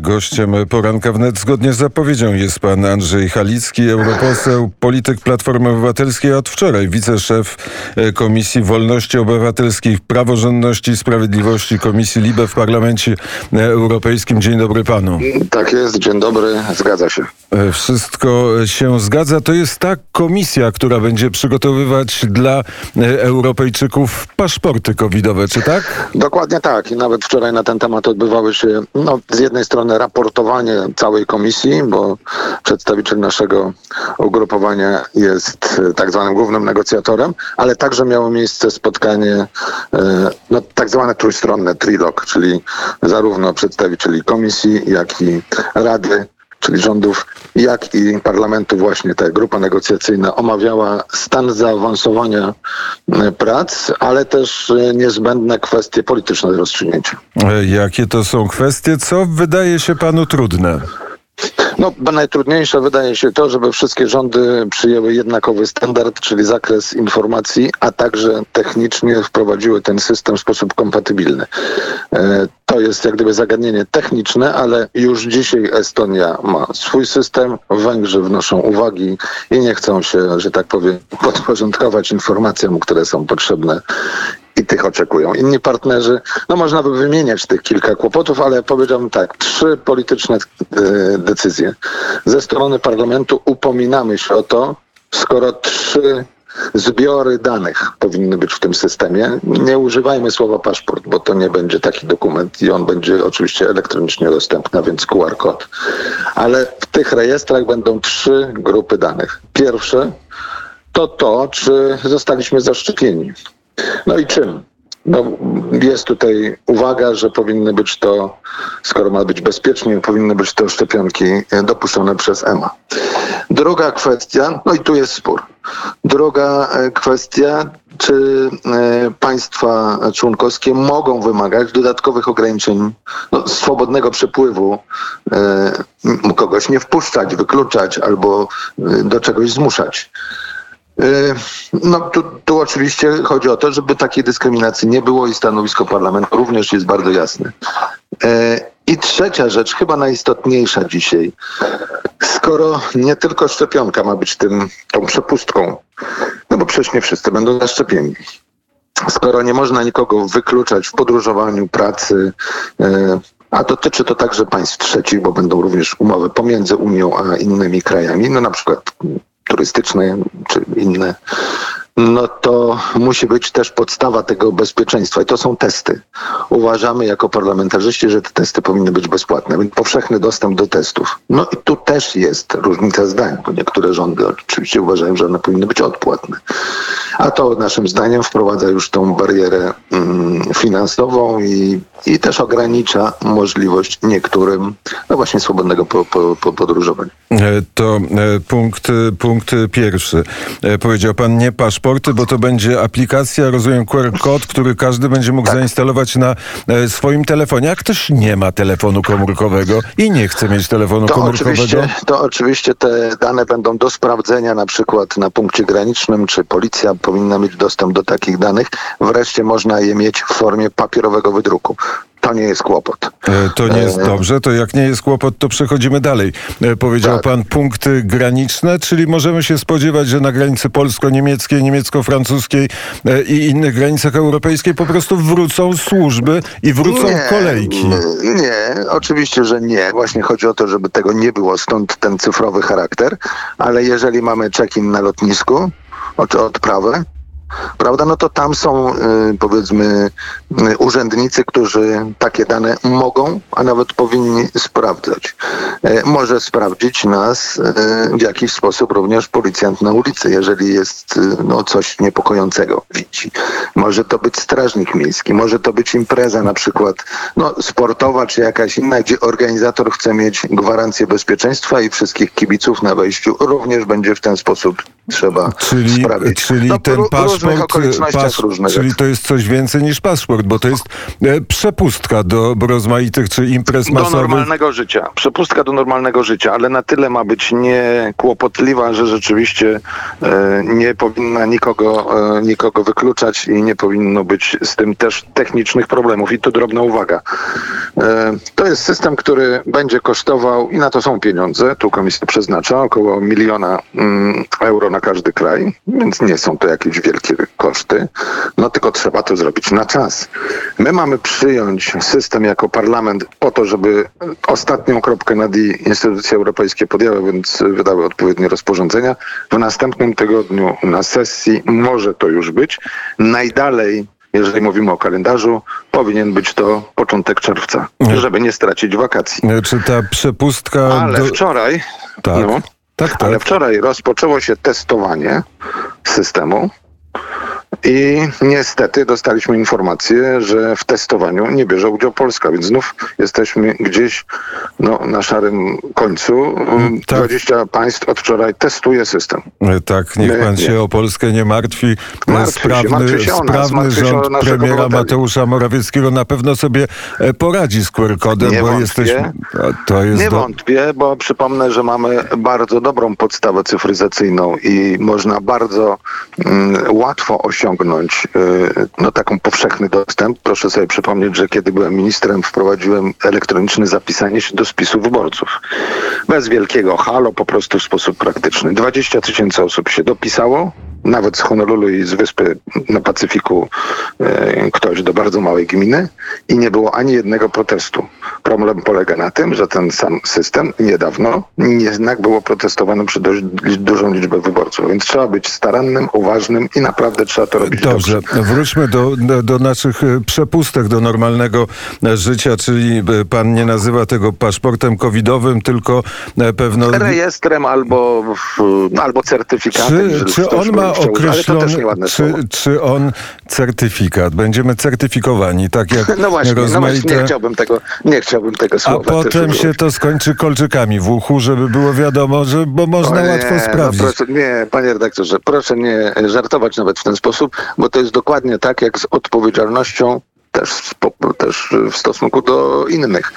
Gościem poranka wnet zgodnie z zapowiedzią jest pan Andrzej Halicki, europoseł, polityk Platformy Obywatelskiej, od wczoraj wiceszef e, Komisji Wolności Obywatelskich, Praworządności i Sprawiedliwości Komisji LIBE w Parlamencie Europejskim. Dzień dobry panu. Tak jest, dzień dobry, zgadza się. E, wszystko się zgadza. To jest ta komisja, która będzie przygotowywać dla e, Europejczyków paszporty covidowe, czy tak? Dokładnie tak. I nawet wczoraj na ten temat odbywały się no, z jednej strony raportowanie całej komisji, bo przedstawiciel naszego ugrupowania jest e, tak zwanym głównym negocjatorem, ale także miało miejsce spotkanie, no, tak zwane trójstronne trilog, czyli zarówno przedstawicieli komisji, jak i Rady czyli rządów, jak i parlamentu właśnie ta grupa negocjacyjna omawiała stan zaawansowania e, prac, ale też e, niezbędne kwestie polityczne do rozstrzygnięcia. E, jakie to są kwestie? Co wydaje się panu trudne? No, najtrudniejsze wydaje się to, żeby wszystkie rządy przyjęły jednakowy standard, czyli zakres informacji, a także technicznie wprowadziły ten system w sposób kompatybilny. E, to jest jak gdyby zagadnienie techniczne, ale już dzisiaj Estonia ma swój system, Węgrzy wnoszą uwagi i nie chcą się, że tak powiem, podporządkować informacjom, które są potrzebne i tych oczekują. Inni partnerzy, no można by wymieniać tych kilka kłopotów, ale powiedziałbym tak, trzy polityczne e, decyzje. Ze strony parlamentu upominamy się o to, skoro trzy zbiory danych powinny być w tym systemie. Nie używajmy słowa paszport, bo to nie będzie taki dokument i on będzie oczywiście elektronicznie dostępny, więc QR kod. Ale w tych rejestrach będą trzy grupy danych. Pierwsze to to, czy zostaliśmy zaszczepieni. No i czym? No, jest tutaj uwaga, że powinny być to, skoro ma być bezpiecznie, powinny być to szczepionki dopuszczone przez EMA. Druga kwestia, no i tu jest spór. Druga e, kwestia, czy e, państwa członkowskie mogą wymagać dodatkowych ograniczeń no, swobodnego przepływu, e, kogoś nie wpuszczać, wykluczać albo do czegoś zmuszać. E, no tu, tu, oczywiście chodzi o to, żeby takiej dyskryminacji nie było i stanowisko parlamentu również jest bardzo jasne. E, I trzecia rzecz, chyba najistotniejsza dzisiaj. Skoro nie tylko szczepionka ma być tym, tą przepustką, no bo przecież nie wszyscy będą zaszczepieni. Skoro nie można nikogo wykluczać w podróżowaniu, pracy, e, a dotyczy to także państw trzecich, bo będą również umowy pomiędzy Unią a innymi krajami, no na przykład turystyczne czy inne, no to musi być też podstawa tego bezpieczeństwa i to są testy. Uważamy jako parlamentarzyści, że te testy powinny być bezpłatne, więc powszechny dostęp do testów. No i tu też jest różnica zdań, bo niektóre rządy oczywiście uważają, że one powinny być odpłatne. A to naszym zdaniem wprowadza już tą barierę mm, finansową i, i też ogranicza możliwość niektórym no właśnie swobodnego po, po, po podróżowania. E, to e, punkt, punkt pierwszy. E, powiedział pan nie paszporty, bo to będzie aplikacja, rozumiem QR kod, który każdy będzie mógł tak. zainstalować na swoim telefonie. Jak ktoś nie ma telefonu komórkowego i nie chce mieć telefonu to komórkowego? Oczywiście, to oczywiście te dane będą do sprawdzenia na przykład na punkcie granicznym, czy policja powinna mieć dostęp do takich danych. Wreszcie można je mieć w formie papierowego wydruku to nie jest kłopot. E, to nie jest e, dobrze, to jak nie jest kłopot, to przechodzimy dalej. E, powiedział tak. pan punkty graniczne, czyli możemy się spodziewać, że na granicy polsko-niemieckiej, niemiecko-francuskiej i innych granicach europejskiej po prostu wrócą służby i wrócą nie, kolejki. Nie, oczywiście, że nie. Właśnie chodzi o to, żeby tego nie było, stąd ten cyfrowy charakter, ale jeżeli mamy check-in na lotnisku, odprawę, prawda, no to tam są y, powiedzmy y, urzędnicy, którzy takie dane mogą, a nawet powinni sprawdzać. E, może sprawdzić nas w jakiś sposób również policjant na ulicy, jeżeli jest y, no, coś niepokojącego widzi. Może to być strażnik miejski, może to być impreza na przykład no, sportowa czy jakaś inna, gdzie organizator chce mieć gwarancję bezpieczeństwa i wszystkich kibiców na wejściu również będzie w ten sposób trzeba Czyli, sprawić. czyli no, ten paszport, okolicznościach pas, różnych. czyli to jest coś więcej niż paszport, bo to jest e, przepustka do rozmaitych czy imprez do masowych. normalnego życia. Przepustka do normalnego życia, ale na tyle ma być niekłopotliwa, że rzeczywiście e, nie powinna nikogo, e, nikogo wykluczać i nie powinno być z tym też technicznych problemów. I tu drobna uwaga. E, to jest system, który będzie kosztował, i na to są pieniądze, tu komisja przeznacza około miliona mm, euro na każdy kraj, więc nie są to jakieś wielkie koszty, no tylko trzeba to zrobić na czas. My mamy przyjąć system jako parlament po to, żeby ostatnią kropkę na D instytucje europejskie podjęły, więc wydały odpowiednie rozporządzenia. W następnym tygodniu na sesji może to już być. Najdalej jeżeli mówimy o kalendarzu, powinien być to początek czerwca, żeby nie stracić wakacji. Czy ta przepustka... Ale do- wczoraj, Tak, no, tak, tak. ale wczoraj rozpoczęło się testowanie systemu i niestety dostaliśmy informację, że w testowaniu nie bierze udział Polska, więc znów jesteśmy gdzieś no, na szarym końcu. tak. 20 państw od wczoraj testuje system. E, Tak, niech My pan nie. się o Polskę nie martwi. Martwię się, sprawny się o nas, sprawny się rząd premiera obywateli. Mateusza Morawieckiego na pewno sobie e, poradzi z QR-kodem, Nie bo wątpię. jesteśmy... To jest Nie do... wątpię, bo przypomnę, że mamy bardzo dobrą podstawę cyfryzacyjną i można bardzo mm, łatwo osiągnąć y, no, taką powszechny dostęp. Proszę sobie przypomnieć, że kiedy byłem ministrem, wprowadziłem elektroniczne zapisanie się do spisu wyborców. Bez wielkiego halo, po prostu w sposób praktyczny. 20 tysięcy osób się dopisało. Nawet z Honolulu i z wyspy na Pacyfiku e, ktoś do bardzo małej gminy i nie było ani jednego protestu. Problem polega na tym, że ten sam system niedawno jednak było protestowane przez dość dużą liczbę wyborców, więc trzeba być starannym, uważnym i naprawdę trzeba to robić Dobrze, dobrze. wróćmy do, do, do naszych e, przepustek, do normalnego e, życia, czyli pan nie nazywa tego paszportem covidowym, tylko pewno... Rejestrem albo, albo certyfikatem. Czy, czy on ma określony, czy, czy on certyfikat, będziemy certyfikowani, tak jak No właśnie, no właśnie, rozmaite... nie chciałbym tego, nie chciałbym tego A słowa. też potem się to skończy kolczykami w uchu, żeby było wiadomo, że, bo można nie, łatwo no sprawdzić. proszę, nie, panie redaktorze, proszę nie żartować nawet w ten sposób, bo to jest dokładnie tak jak z odpowiedzialnością też, też w stosunku do innych.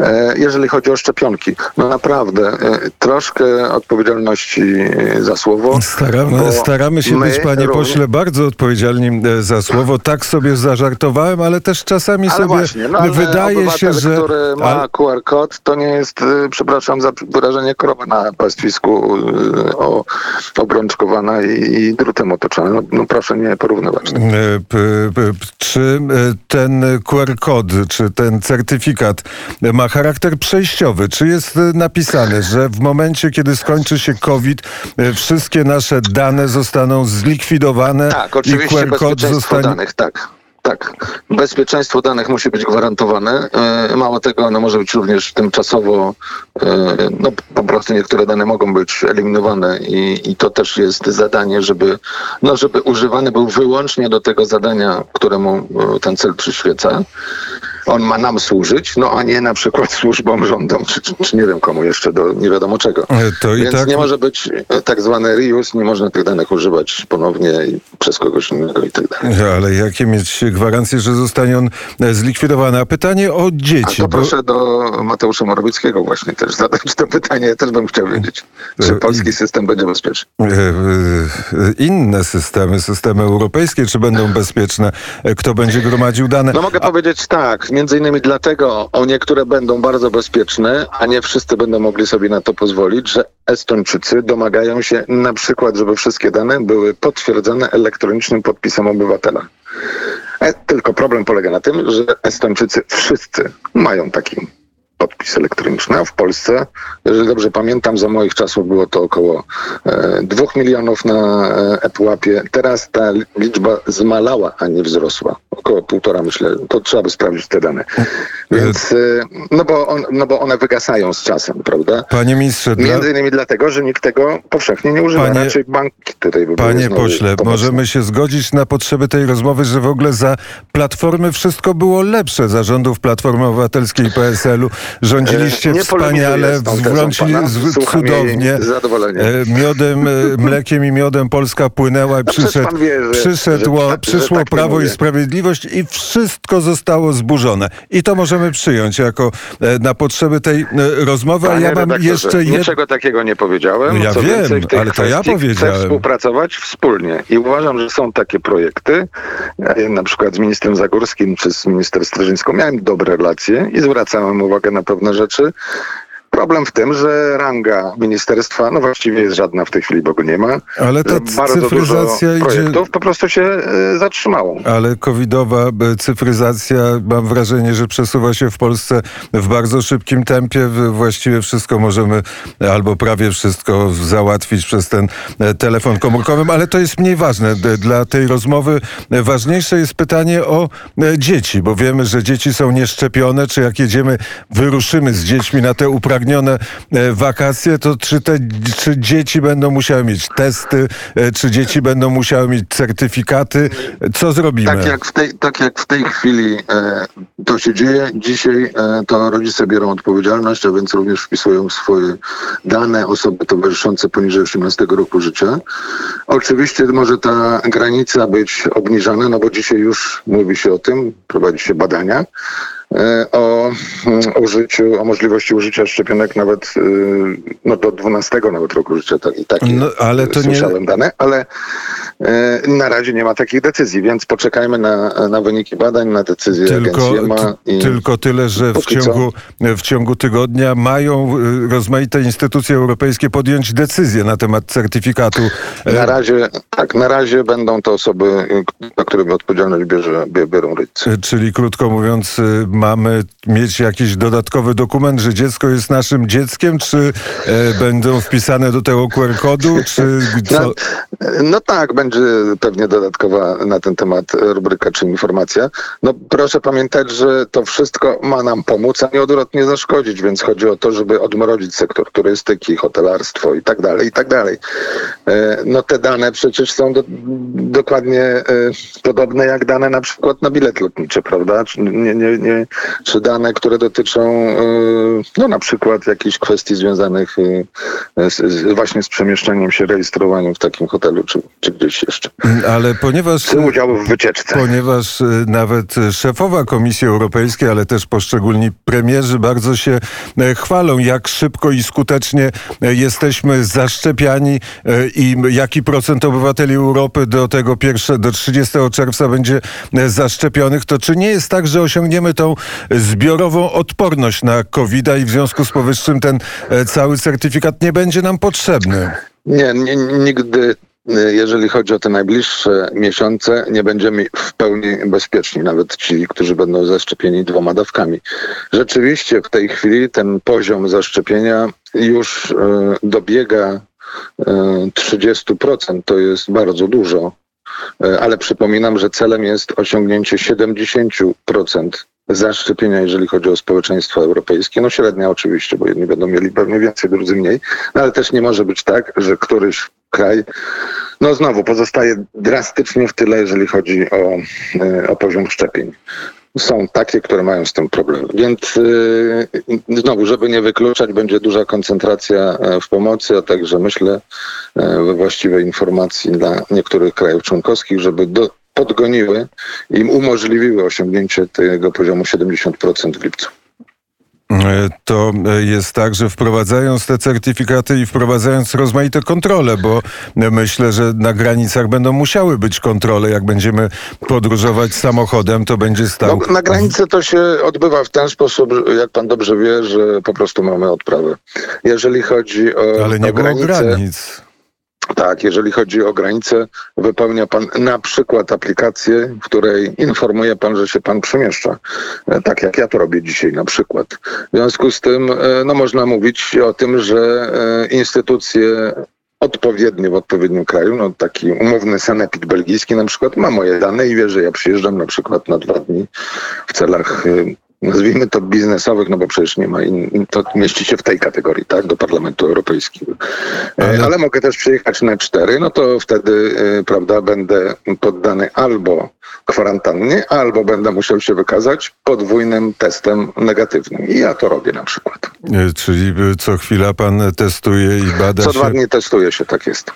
E, Jeżeli chodzi o szczepionki, no naprawdę e, troszkę odpowiedzialności e, za słowo. Staramy, staramy się być, panie również- pośle, bardzo odpowiedzialni za słowo. Tak sobie zażartowałem, ale też czasami Ale sobie właśnie, no wydaje się, że... który ma QR kod, to nie jest, przepraszam za wyrażenie, krowa na pastwisku o, obrączkowana i, i drutem otoczona. No, no proszę nie porównywać. P- p- Czy e, ten QR-kod, czy ten certyfikat ma charakter przejściowy? Czy jest napisane, że w momencie, kiedy skończy się COVID, wszystkie nasze dane zostaną zlikwidowane Tak, i QR-kod bezpieczeństwo zostanie... danych, tak. Tak, bezpieczeństwo danych musi być gwarantowane. E, Mało tego, ono może być również tymczasowo, e, no po prostu niektóre dane mogą być eliminowane i, i to też jest zadanie, żeby, no, żeby używany był wyłącznie do tego zadania, któremu e, ten cel przyświeca. On ma nam służyć, no a nie na przykład służbom, rządom, czy, czy, czy nie wiem komu jeszcze, do nie wiadomo czego. E, To Więc tak nie może być e, tak zwany reuse, nie można tych danych używać ponownie przez kogoś innego i tak dalej. Ale jakie mieć gwarancje, że zostanie on e, zlikwidowany? A pytanie o A dzieci. to bo- proszę do Mateusza Morawieckiego właśnie też zadać to pytanie. Ja też bym chciał wiedzieć, czy E, polski system będzie bezpieczny. e, e, inne systemy, systemy europejskie, czy będą bezpieczne? E, Kto będzie gromadził dane? No mogę powiedzieć tak, między innymi dlatego o niektóre będą bardzo bezpieczne, a nie wszyscy będą mogli sobie na to pozwolić, że Estończycy domagają się na przykład, żeby wszystkie dane były potwierdzone elektronicznym podpisem obywatela. E, tylko problem polega na tym, że Estończycy wszyscy mają taki podpis elektroniczny, a w Polsce, jeżeli dobrze pamiętam, za moich czasów było to około e, 2 milionów na e, ePUAP-ie. Teraz ta li- liczba zmalała, a nie wzrosła. Około półtora myślę. To trzeba by sprawdzić te dane. Więc, e, no bo, on, no bo one wygasają z czasem, prawda? Panie ministrze. Między innymi dlatego, że nikt tego powszechnie nie używa. Panie- Raczej banki tutaj Panie pośle, możemy się zgodzić na potrzeby tej rozmowy, że w ogóle za Platformy wszystko było lepsze, za rządów Platformy Obywatelskiej i PSL-u. Rządziliście E, nie wspaniale, włączyli cudownie. E, Miodem, e, mlekiem i miodem Polska płynęła i przyszedł, wie, że- przyszedło, że tak- że przyszło tak Prawo i. Sprawiedliwość i wszystko zostało zburzone. I to możemy przyjąć jako na potrzeby tej rozmowy, a ja mam jeszcze jedno... Niczego takiego nie powiedziałem. Ja Co wiem, więcej, ale to ja powiedziałem. Chcę współpracować wspólnie i uważam, że są takie projekty, e, na przykład z ministrem Zagórskim czy z minister Strażyńską miałem dobre relacje i zwracałem uwagę na pewne rzeczy. Problem w tym, że ranga ministerstwa, no właściwie jest żadna w tej chwili, bo go nie ma. Ale ta Bardzo cyfryzacja idzie... projektów po prostu się e, zatrzymało. Ale covidowa e, cyfryzacja, mam wrażenie, że przesuwa się w Polsce w bardzo szybkim tempie. Właściwie wszystko możemy, e, albo prawie wszystko załatwić przez ten e, telefon komórkowy, ale to jest mniej ważne. Dla tej rozmowy e, ważniejsze jest pytanie o e, dzieci, bo wiemy, że dzieci są nieszczepione, czy jak jedziemy, wyruszymy z dziećmi na te upragnione e, wakacje, to czy te czy dzieci będą musiały mieć testy, e, czy dzieci będą musiały mieć certyfikaty? Co zrobimy? Tak jak w tej, tak jak w tej chwili e, to się dzieje, dzisiaj e, to rodzice biorą odpowiedzialność, a więc również wpisują swoje dane osoby towarzyszące poniżej 18 roku życia. Oczywiście może ta granica być obniżana, no bo dzisiaj już mówi się o tym, prowadzi się badania o mm, użyciu, o możliwości użycia szczepionek nawet e, no, do 12 nawet roku życia. Tak, i takie No, ale to nie- słyszałem dane, ale e, na razie nie ma takich decyzji, więc poczekajmy na, na wyniki badań, na decyzję Tylko, I... tylko tyle, że w co- ciągu, w ciągu tygodnia mają y, rozmaite instytucje europejskie podjąć decyzję na temat certyfikatu. e, Na razie, tak, na razie będą to osoby, y, na które odpowiedzialność bierze, bie- biorą e, Czyli krótko mówiąc, y, mamy mieć jakiś dodatkowy dokument, że dziecko jest naszym dzieckiem, czy e, będą wpisane do tego QR-kodu, czy co? No, no tak, będzie pewnie dodatkowa na ten temat rubryka czy informacja. No proszę pamiętać, że to wszystko ma nam pomóc, a nie odwrotnie zaszkodzić, więc chodzi o to, żeby odmrozić sektor turystyki, hotelarstwo i tak dalej, i tak dalej. E, No te dane przecież są do, dokładnie e, podobne jak dane na przykład na bilet lotniczy, prawda? Nie, nie, nie, czy dane, które dotyczą e, no na przykład jakichś kwestii związanych e, z, z, właśnie z przemieszczeniem się, rejestrowaniem w takim hotelu czy, czy gdzieś jeszcze. Ale ponieważ... Czy udziału w wycieczce. Ponieważ y, nawet szefowa Komisji Europejskiej, ale też poszczególni premierzy bardzo się e, chwalą, jak szybko i skutecznie e, jesteśmy zaszczepiani e, i jaki procent obywateli Europy do tego pierwsze, do 30 czerwca będzie zaszczepionych, to czy nie jest tak, że osiągniemy tą zbiorową odporność na covid i w związku z powyższym ten e, cały certyfikat nie będzie nam potrzebny? Nie, nie, nigdy, y, jeżeli chodzi o te najbliższe miesiące, nie będziemy w pełni bezpieczni, nawet ci, którzy będą zaszczepieni dwoma dawkami. Rzeczywiście w tej chwili ten poziom zaszczepienia już y, dobiega y, 30%, to jest bardzo dużo. Ale przypominam, że celem jest osiągnięcie 70% zaszczepienia, jeżeli chodzi o społeczeństwo europejskie. No średnia oczywiście, bo jedni będą mieli pewnie więcej, drudzy mniej, no ale też nie może być tak, że któryś kraj, no znowu pozostaje drastycznie w tyle, jeżeli chodzi o, e, o poziom szczepień. Są takie, które mają z tym problem. Więc yy, znowu, żeby nie wykluczać, będzie duża koncentracja e, w pomocy, a także myślę we właściwej informacji dla niektórych krajów członkowskich, żeby do, podgoniły i umożliwiły osiągnięcie tego poziomu 70% w lipcu. E, To e, jest tak, że wprowadzając te certyfikaty i wprowadzając rozmaite kontrole, bo e, myślę, że na granicach będą musiały być kontrole. Jak będziemy podróżować samochodem, to będzie stał. No, na granicy to się odbywa w ten sposób, jak pan dobrze wie, że po prostu mamy odprawę. Jeżeli chodzi o, Ale nie o było granice, granic. Tak, jeżeli chodzi o granicę, wypełnia pan na przykład aplikację, w której informuje pan, że się pan przemieszcza. E, Tak jak ja to robię dzisiaj na przykład. W związku z tym, e, no można mówić o tym, że e, instytucje odpowiednie w odpowiednim kraju, no taki umowny sanepid belgijski na przykład ma moje dane i wie, że ja przyjeżdżam na przykład na dwa dni w celach nazwijmy to biznesowych, no bo przecież nie ma, in, to mieści się w tej kategorii, tak, do Parlamentu Europejskiego. Ale, Ale- ale mogę też przyjechać na cztery, no to wtedy, e, prawda, będę poddany albo kwarantannie, albo będę musiał się wykazać podwójnym testem negatywnym. I ja to robię na przykład. E, Czyli e, co chwila pan testuje i bada Co się. dwa dni testuję się, tak jest.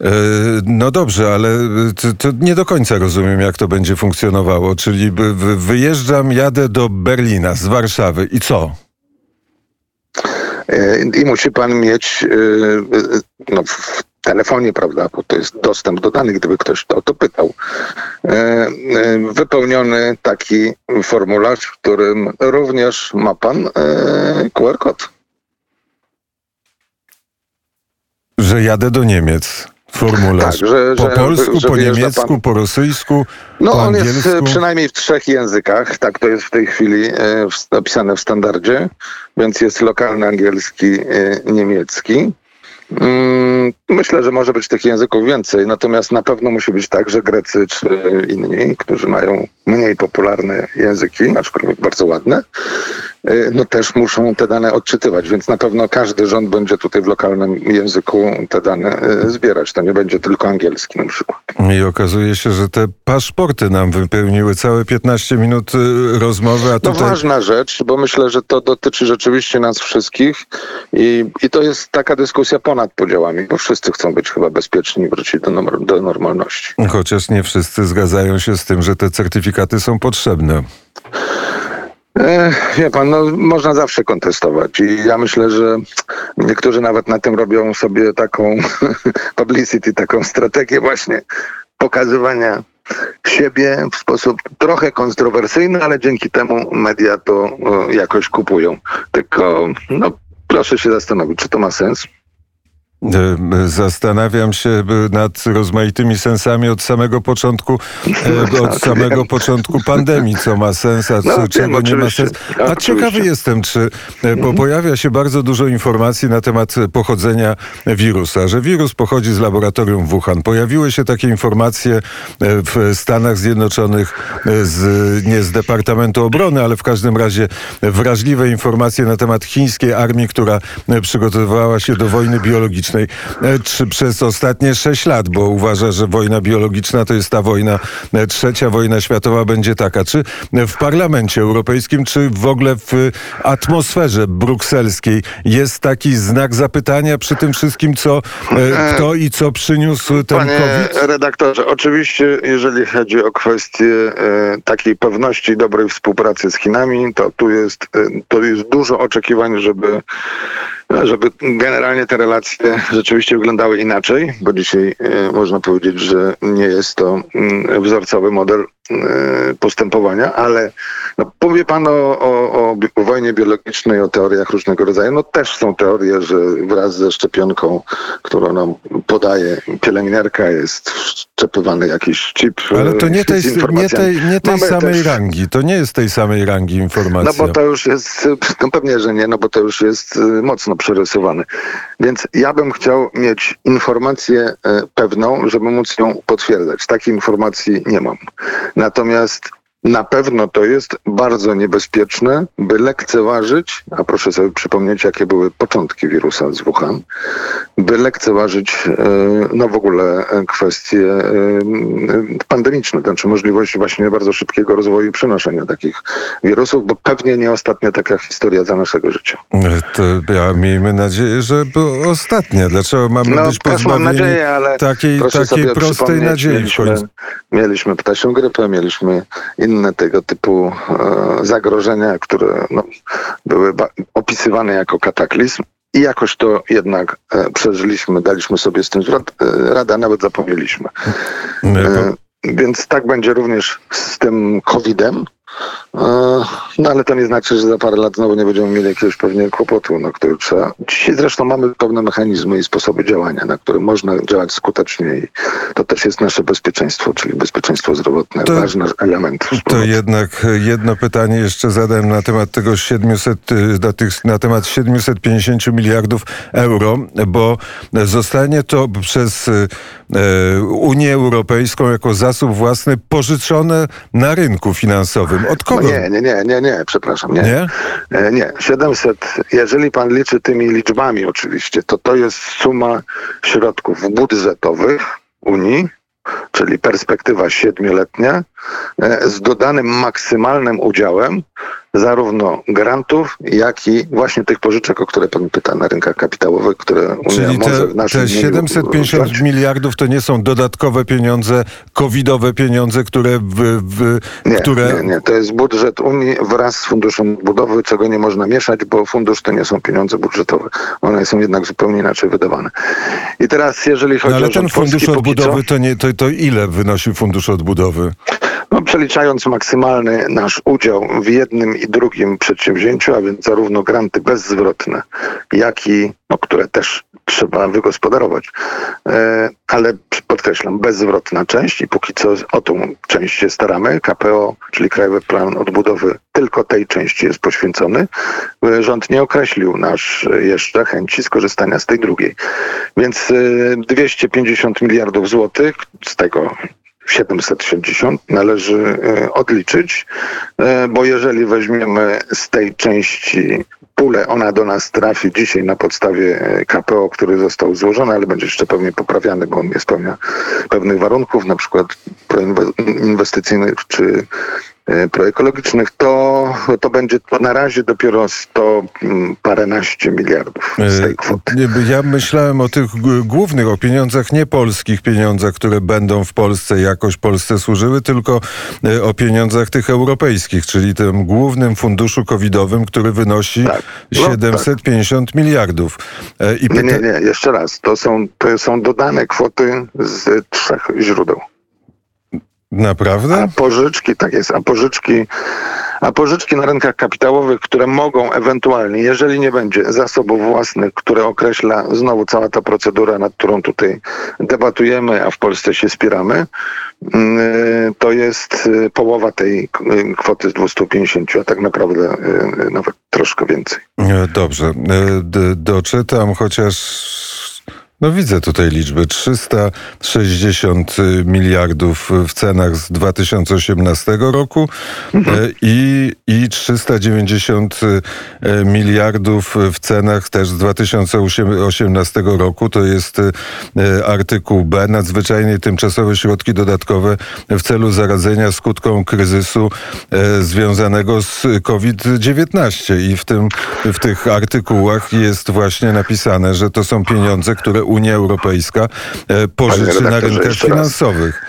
E, No dobrze, ale e, to, to nie do końca rozumiem, jak to będzie funkcjonowało. Czyli wyjeżdżam, jadę do Berlina z Warszawy i co? E, I musi pan mieć no, w telefonie, prawda, bo to jest dostęp do danych, gdyby ktoś o to pytał. Wypełniony taki formularz, w którym również ma pan QR kod. Że jadę do Niemiec. Formularz. Tak, że- po że- polsku, że po niemiecku, pan- po rosyjsku, No po on jest angielsku. przynajmniej w trzech językach, tak to jest w tej chwili e, w- napisane w standardzie, więc jest lokalny angielski, e, niemiecki. Mm, Myślę, że może być tych języków więcej, natomiast na pewno musi być tak, że Grecy czy inni, którzy mają mniej popularne języki, aczkolwiek bardzo ładne, e, no też muszą te dane odczytywać, więc na pewno każdy rząd będzie tutaj w lokalnym języku te dane e, zbierać. To nie będzie tylko angielski na przykład. I okazuje się, że te paszporty nam wypełniły całe 15 minut y, rozmowy, a To tutaj... ważna rzecz, bo myślę, że to dotyczy rzeczywiście nas wszystkich i, i to jest taka dyskusja ponad podziałami, bo wszyscy chcą być chyba bezpieczni i wrócić do, norm- do normalności. Chociaż nie wszyscy zgadzają się z tym, że te certyfikaty są potrzebne. E, wie pan, no, można zawsze kontestować i ja myślę, że niektórzy nawet na tym robią sobie taką publicity, taką strategię właśnie pokazywania siebie w sposób trochę kontrowersyjny, ale dzięki temu media to e, jakoś kupują. Tylko no, proszę się zastanowić, czy to ma sens. E, Zastanawiam się e, nad rozmaitymi sensami od samego początku, e, od tak, samego wiem. początku pandemii, co ma sens, a No, co, wiem, czego nie ma sensu. Tak, A ciekawy jestem, czy, e, bo pojawia się bardzo dużo informacji na temat pochodzenia wirusa, że wirus pochodzi z laboratorium Wuhan. Pojawiły się takie informacje e, w Stanach Zjednoczonych e, z, nie z Departamentu Obrony, ale w każdym razie wrażliwe informacje na temat chińskiej armii, która e, przygotowywała się do wojny biologicznej. E, Czy przez ostatnie sześć lat, bo uważa, że wojna biologiczna to jest ta wojna, e, trzecia wojna światowa będzie taka. Czy w Parlamencie Europejskim, czy w ogóle w atmosferze brukselskiej jest taki znak zapytania przy tym wszystkim, co e, kto i co przyniósł ten Panie COVID? redaktorze, oczywiście jeżeli chodzi o kwestię e, takiej pewności i dobrej współpracy z Chinami, to tu jest, e, to jest dużo oczekiwań, żeby, żeby generalnie te relacje rzeczywiście wyglądały inaczej, bo dzisiaj e, można powiedzieć, że nie jest to mm, wzorcowy model postępowania, ale no, powie pan o, o, o, wojnie biologicznej, o teoriach różnego rodzaju. No też są teorie, że wraz ze szczepionką, którą nam podaje pielęgniarka, jest wszczepywany jakiś chip. Ale to nie tej, nie tej, nie tej samej też- rangi. To nie jest tej samej rangi No informacja. bo to już jest, no pewnie, że nie, no bo to już jest y, mocno przerysowane. Więc ja bym chciał mieć informację y, pewną, żeby móc ją potwierdzać. Takiej informacji nie mam. Natomiast na pewno to jest bardzo niebezpieczne, by lekceważyć, a proszę sobie przypomnieć, jakie były początki wirusa z Wuhan, by lekceważyć y, no w ogóle y, kwestie y, pandemiczne, to znaczy możliwość właśnie bardzo szybkiego rozwoju i przenoszenia takich wirusów, bo pewnie nie ostatnia taka historia za naszego życia. To ja miejmy nadzieję, że ostatnia. Dlaczego mamy No być pozbawieni nadzieję, ale takiej, takiej prostej nadziei mieliśmy, mieliśmy ptasią grypę, mieliśmy inne tego typu e, zagrożenia, które no, były opisywane jako kataklizm. I jakoś to jednak e, przeżyliśmy, daliśmy sobie z tym e, radę, nawet zapomnieliśmy. Więc tak będzie również z tym COVID-em. E, No ale to nie znaczy, że za parę lat znowu nie będziemy mieli jakiegoś pewnie kłopotu, na który trzeba. Dzisiaj zresztą mamy pewne mechanizmy i sposoby działania, na które można działać skutecznie i to też jest nasze bezpieczeństwo, czyli bezpieczeństwo zdrowotne, To- ważny element. To jednak jedno pytanie jeszcze zadałem na temat tego 700, y, na, tych, na temat 750 miliardów euro, bo zostanie to przez e, Unię Europejską jako zasób własny pożyczone na rynku finansowym. Od kogo? No nie, nie, nie, nie, nie, przepraszam, nie. Nie? E, Nie, 700, jeżeli pan liczy tymi liczbami oczywiście, to to jest suma środków budżetowych Unii, czyli perspektywa siedmioletnia, e, z dodanym maksymalnym udziałem zarówno grantów, jak i właśnie tych pożyczek, o które pan pyta na rynkach kapitałowych, które Unia Czyli może te, w naszym te imieniu 750 rozdać. miliardów to nie są dodatkowe pieniądze, covidowe pieniądze, które, w, w, Nie, które nie, nie, to jest budżet Unii wraz z Funduszem Budowy, czego nie można mieszać, bo fundusz to nie są pieniądze budżetowe. One są jednak zupełnie inaczej wydawane. I teraz, jeżeli chodzi No ale o ten rząd polski, fundusz co- odbudowy to, nie, to, to ile wynosi fundusz odbudowy? No, przeliczając maksymalny nasz udział w jednym i drugim przedsięwzięciu, a więc zarówno granty bezzwrotne, jak i, no, które też trzeba wygospodarować, e, ale podkreślam, bezzwrotna część i póki co o tą część się staramy. KPO, czyli Krajowy Plan Odbudowy, tylko tej części jest poświęcony. E, Rząd nie określił nasz e, jeszcze chęci skorzystania z tej drugiej. Więc e, 250 miliardów złotych, z tego 760 należy e, odliczyć, e, bo jeżeli weźmiemy z tej części pulę, ona do nas trafi dzisiaj na podstawie e, KPO, który został złożony, ale będzie jeszcze pewnie poprawiany, bo on nie spełnia pewnych warunków, na przykład inwestycyjnych czy proekologicznych, to, to będzie to na razie dopiero 100 mm, paręnaście miliardów z tej kwoty. E, Ja myślałem o tych głównych, o pieniądzach, nie polskich pieniądzach, które będą w Polsce jakoś Polsce służyły, tylko e, o pieniądzach tych europejskich, czyli tym głównym funduszu covidowym, który wynosi Tak. No, 750 miliardów. E, I Nie, nie, nie, jeszcze raz. To są, to są dodane kwoty z trzech źródeł. Naprawdę? A pożyczki, tak jest, a pożyczki, a pożyczki na rynkach kapitałowych, które mogą ewentualnie, jeżeli nie będzie zasobów własnych, które określa znowu cała ta procedura, nad którą tutaj debatujemy, a w Polsce się spieramy, mm, to jest y, połowa tej y, kwoty z 250, a tak naprawdę y, nawet troszkę więcej. E, Dobrze. E, Doczytam, chociaż. No widzę tutaj liczby. 360 miliardów w cenach z 2018 roku e, i, i 390 e, miliardów w cenach też z 2018 roku. To jest e, artykuł B. Nadzwyczajnie tymczasowe środki dodatkowe w celu zaradzenia skutkom kryzysu związanego z COVID-19. I w, tym, w tych artykułach jest właśnie napisane, że to są pieniądze, które Unia Europejska e, pożyczy na rynkach finansowych.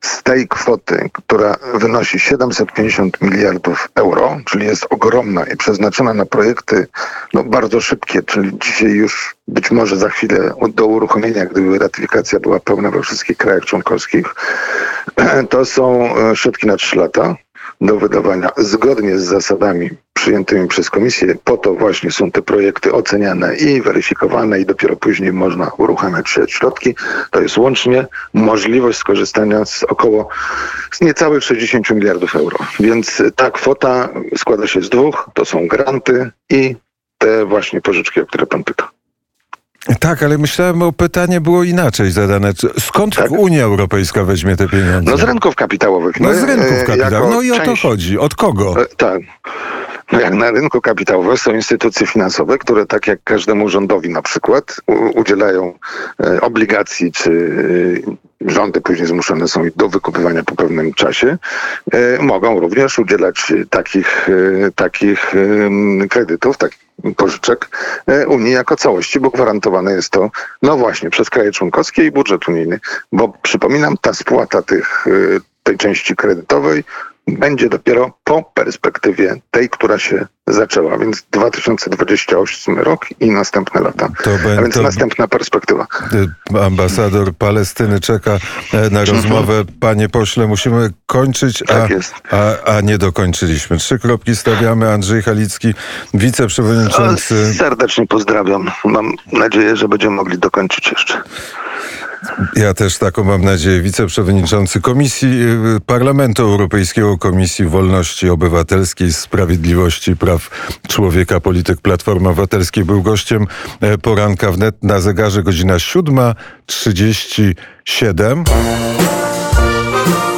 z tej kwoty, która wynosi 750 miliardów euro, czyli jest ogromna i przeznaczona na projekty no, bardzo szybkie, czyli dzisiaj już być może za chwilę do uruchomienia, gdyby ratyfikacja była pełna we wszystkich krajach członkowskich, to są e, środki na 3 lata do wydawania zgodnie z zasadami przyjętymi przez komisję. Po to właśnie są te projekty oceniane i weryfikowane i dopiero później można uruchamiać środki. To jest łącznie możliwość skorzystania z około z niecałych 60 miliardów euro. Więc ta kwota składa się z dwóch. To są granty i te właśnie pożyczki, o które pan pyta. Tak, ale myślałem, o pytanie było inaczej zadane. Skąd Tak? Unia Europejska weźmie te pieniądze? No z rynków kapitałowych. No z rynków e, kapitałowych. No i o to część- chodzi. Od kogo? E, Tak. Jak na rynku kapitałowym są instytucje finansowe, które tak jak każdemu rządowi na przykład udzielają e, obligacji, czy e, rządy później zmuszone są do wykupywania po pewnym czasie, e, mogą również udzielać takich, takich kredytów, tak, pożyczek Unii jako całości, bo gwarantowane jest to, no właśnie, przez kraje członkowskie i budżet unijny. Bo przypominam, ta spłata tych, tej części kredytowej będzie dopiero po perspektywie tej, która się zaczęła, więc 2028 rok i następne lata. To A więc będą- następna perspektywa. Y, Ambasador Palestyny czeka e, na rozmowę. Panie pośle, musimy kończyć, a, Tak jest. a, a nie dokończyliśmy. Trzy kropki stawiamy. Andrzej Halicki, wiceprzewodniczący. Serdecznie pozdrawiam. Mam nadzieję, że będziemy mogli dokończyć jeszcze. Ja też taką mam nadzieję. Wiceprzewodniczący Komisji y, Parlamentu Europejskiego, Komisji Wolności Obywatelskiej, Sprawiedliwości i Praw Człowieka, polityk Platformy Obywatelskiej był gościem e, poranka wnet na zegarze godzina 7.37.